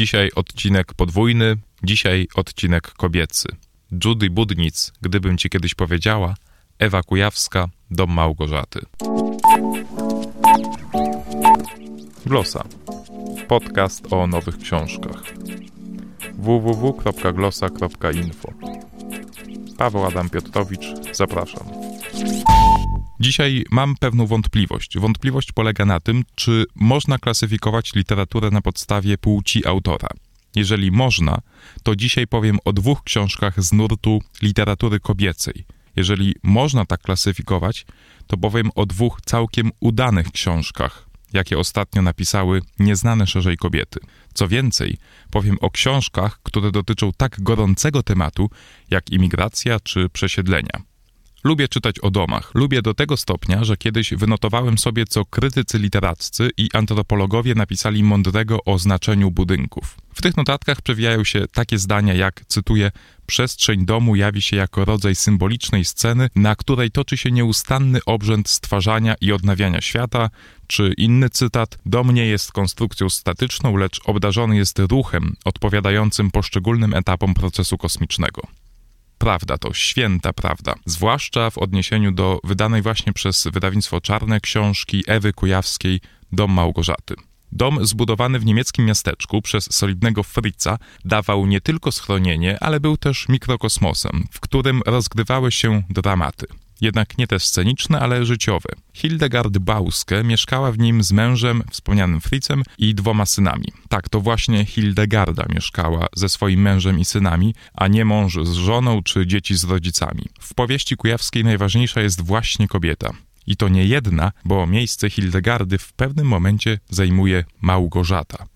Dzisiaj odcinek podwójny, dzisiaj odcinek kobiecy. Judy Budnic, gdybym ci kiedyś powiedziała, Ewa Kujawska, Dom Małgorzaty. Glosa. Podcast o nowych książkach. www.glosa.info Paweł Adam Piotrowicz, zapraszam. Dzisiaj mam pewną wątpliwość. Wątpliwość polega na tym, czy można klasyfikować literaturę na podstawie płci autora. Jeżeli można, to dzisiaj powiem o dwóch książkach z nurtu literatury kobiecej. Jeżeli można tak klasyfikować, to powiem o dwóch całkiem udanych książkach, jakie ostatnio napisały nieznane szerzej kobiety. Co więcej, powiem o książkach, które dotyczą tak gorącego tematu jak imigracja czy przesiedlenia. Lubię czytać o domach. Lubię do tego stopnia, że kiedyś wynotowałem sobie, co krytycy literaccy i antropologowie napisali mądrego o znaczeniu budynków. W tych notatkach przewijają się takie zdania jak, cytuję, przestrzeń domu jawi się jako rodzaj symbolicznej sceny, na której toczy się nieustanny obrzęd stwarzania i odnawiania świata, czy inny cytat, dom nie jest konstrukcją statyczną, lecz obdarzony jest ruchem odpowiadającym poszczególnym etapom procesu kosmicznego prawda, to święta prawda. Zwłaszcza w odniesieniu do wydanej właśnie przez wydawnictwo Czarne książki Ewy Kujawskiej Dom Małgorzaty. Dom zbudowany w niemieckim miasteczku przez solidnego Fritza dawał nie tylko schronienie, ale był też mikrokosmosem, w którym rozgrywały się dramaty jednak nie te sceniczne, ale życiowe. Hildegard Bauske mieszkała w nim z mężem, wspomnianym Fritzem i dwoma synami. Tak, to właśnie Hildegarda mieszkała ze swoim mężem i synami, a nie mąż z żoną czy dzieci z rodzicami. W powieści kujawskiej najważniejsza jest właśnie kobieta. I to nie jedna, bo miejsce Hildegardy w pewnym momencie zajmuje Małgorzata.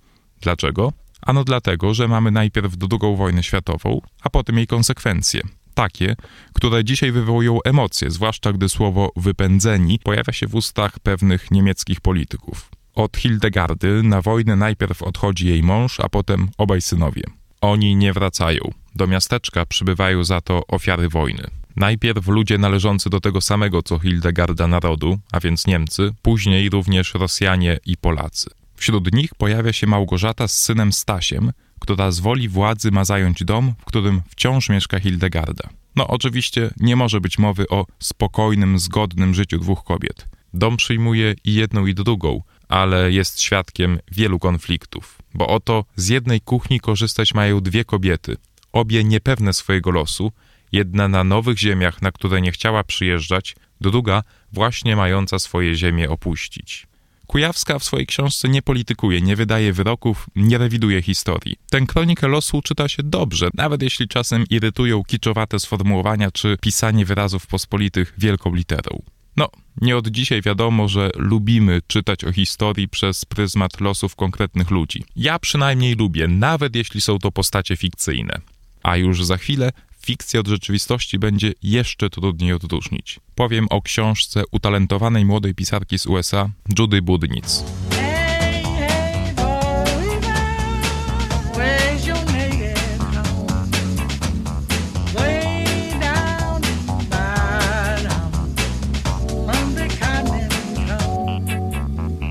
Dlaczego? Ano dlatego, że mamy najpierw II wojnę światową, a potem jej konsekwencje takie, które dzisiaj wywołują emocje, zwłaszcza gdy słowo wypędzeni pojawia się w ustach pewnych niemieckich polityków. Od Hildegardy na wojnę najpierw odchodzi jej mąż, a potem obaj synowie. Oni nie wracają. Do miasteczka przybywają za to ofiary wojny. Najpierw ludzie należący do tego samego co Hildegarda narodu, a więc Niemcy, później również Rosjanie i Polacy. Wśród nich pojawia się Małgorzata z synem Stasiem, która z woli władzy ma zająć dom, w którym wciąż mieszka Hildegarda. No oczywiście nie może być mowy o spokojnym, zgodnym życiu dwóch kobiet. Dom przyjmuje i jedną i drugą, ale jest świadkiem wielu konfliktów. Bo oto z jednej kuchni korzystać mają dwie kobiety, obie niepewne swojego losu, jedna na nowych ziemiach, na które nie chciała przyjeżdżać, druga właśnie mająca swoje ziemię opuścić. Kujawska w swojej książce nie politykuje, nie wydaje wyroków, nie rewiduje historii. Ten kronikę losu czyta się dobrze, nawet jeśli czasem irytują kiczowate sformułowania czy pisanie wyrazów pospolitych wielką literą. No, nie od dzisiaj wiadomo, że lubimy czytać o historii przez pryzmat losów konkretnych ludzi. Ja przynajmniej lubię, nawet jeśli są to postacie fikcyjne. A już za chwilę fikcję od rzeczywistości będzie jeszcze trudniej odróżnić. Powiem o książce utalentowanej młodej pisarki z USA Judy Budnic.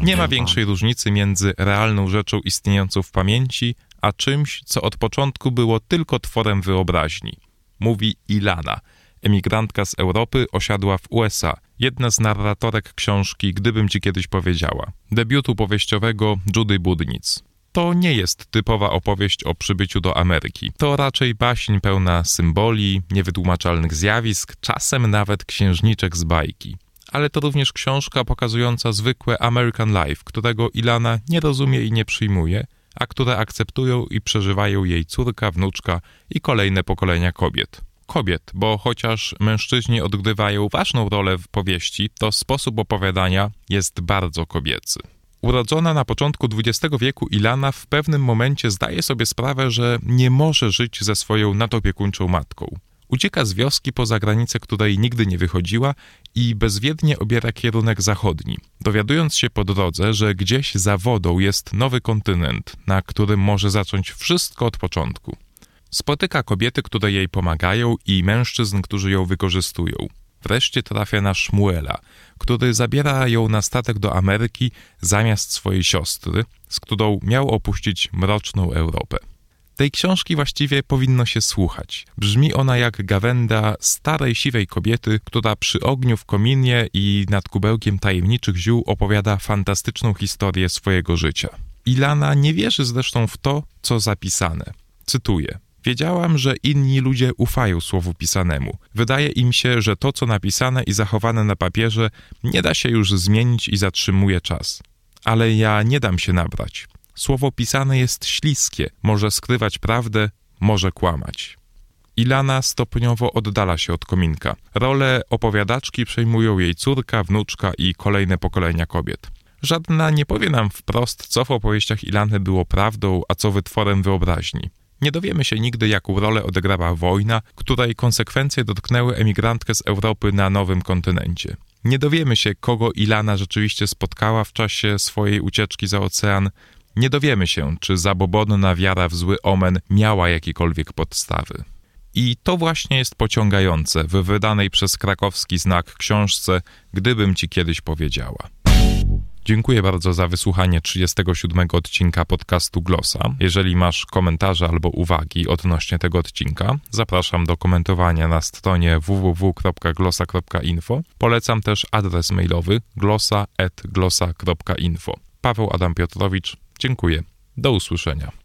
Nie ma większej różnicy między realną rzeczą istniejącą w pamięci, a czymś, co od początku było tylko tworem wyobraźni mówi Ilana, emigrantka z Europy, osiadła w USA, jedna z narratorek książki Gdybym ci kiedyś powiedziała, debiutu powieściowego Judy Budnic. To nie jest typowa opowieść o przybyciu do Ameryki. To raczej baśń pełna symboli, niewytłumaczalnych zjawisk, czasem nawet księżniczek z bajki. Ale to również książka pokazująca zwykłe American Life, którego Ilana nie rozumie i nie przyjmuje, a które akceptują i przeżywają jej córka, wnuczka i kolejne pokolenia kobiet. Kobiet, bo chociaż mężczyźni odgrywają ważną rolę w powieści, to sposób opowiadania jest bardzo kobiecy. Urodzona na początku XX wieku Ilana w pewnym momencie zdaje sobie sprawę, że nie może żyć ze swoją nadopiekuńczą matką. Ucieka z wioski poza granicę, której nigdy nie wychodziła i bezwiednie obiera kierunek zachodni, dowiadując się po drodze, że gdzieś za wodą jest nowy kontynent, na którym może zacząć wszystko od początku. Spotyka kobiety, które jej pomagają i mężczyzn, którzy ją wykorzystują. wreszcie trafia na Szmuela, który zabiera ją na statek do Ameryki zamiast swojej siostry, z którą miał opuścić mroczną Europę. Tej książki właściwie powinno się słuchać. Brzmi ona jak gawenda starej, siwej kobiety, która przy ogniu w kominie i nad kubełkiem tajemniczych ziół opowiada fantastyczną historię swojego życia. Ilana nie wierzy zresztą w to, co zapisane. Cytuję. Wiedziałam, że inni ludzie ufają słowu pisanemu. Wydaje im się, że to, co napisane i zachowane na papierze, nie da się już zmienić i zatrzymuje czas. Ale ja nie dam się nabrać. Słowo pisane jest śliskie, może skrywać prawdę, może kłamać. Ilana stopniowo oddala się od kominka. Rolę opowiadaczki przejmują jej córka, wnuczka i kolejne pokolenia kobiet. Żadna nie powie nam wprost, co w opowieściach Ilany było prawdą, a co wytworem wyobraźni. Nie dowiemy się nigdy, jaką rolę odegrała wojna, której konsekwencje dotknęły emigrantkę z Europy na nowym kontynencie. Nie dowiemy się, kogo Ilana rzeczywiście spotkała w czasie swojej ucieczki za ocean. Nie dowiemy się, czy zabobonna wiara w zły omen miała jakiekolwiek podstawy. I to właśnie jest pociągające w wydanej przez krakowski znak książce Gdybym ci kiedyś powiedziała. Dziękuję bardzo za wysłuchanie 37 odcinka podcastu Glosa. Jeżeli masz komentarze albo uwagi odnośnie tego odcinka, zapraszam do komentowania na stronie www.glosa.info. Polecam też adres mailowy glosa.glosa.info. Paweł Adam Piotrowicz, dziękuję. Do usłyszenia.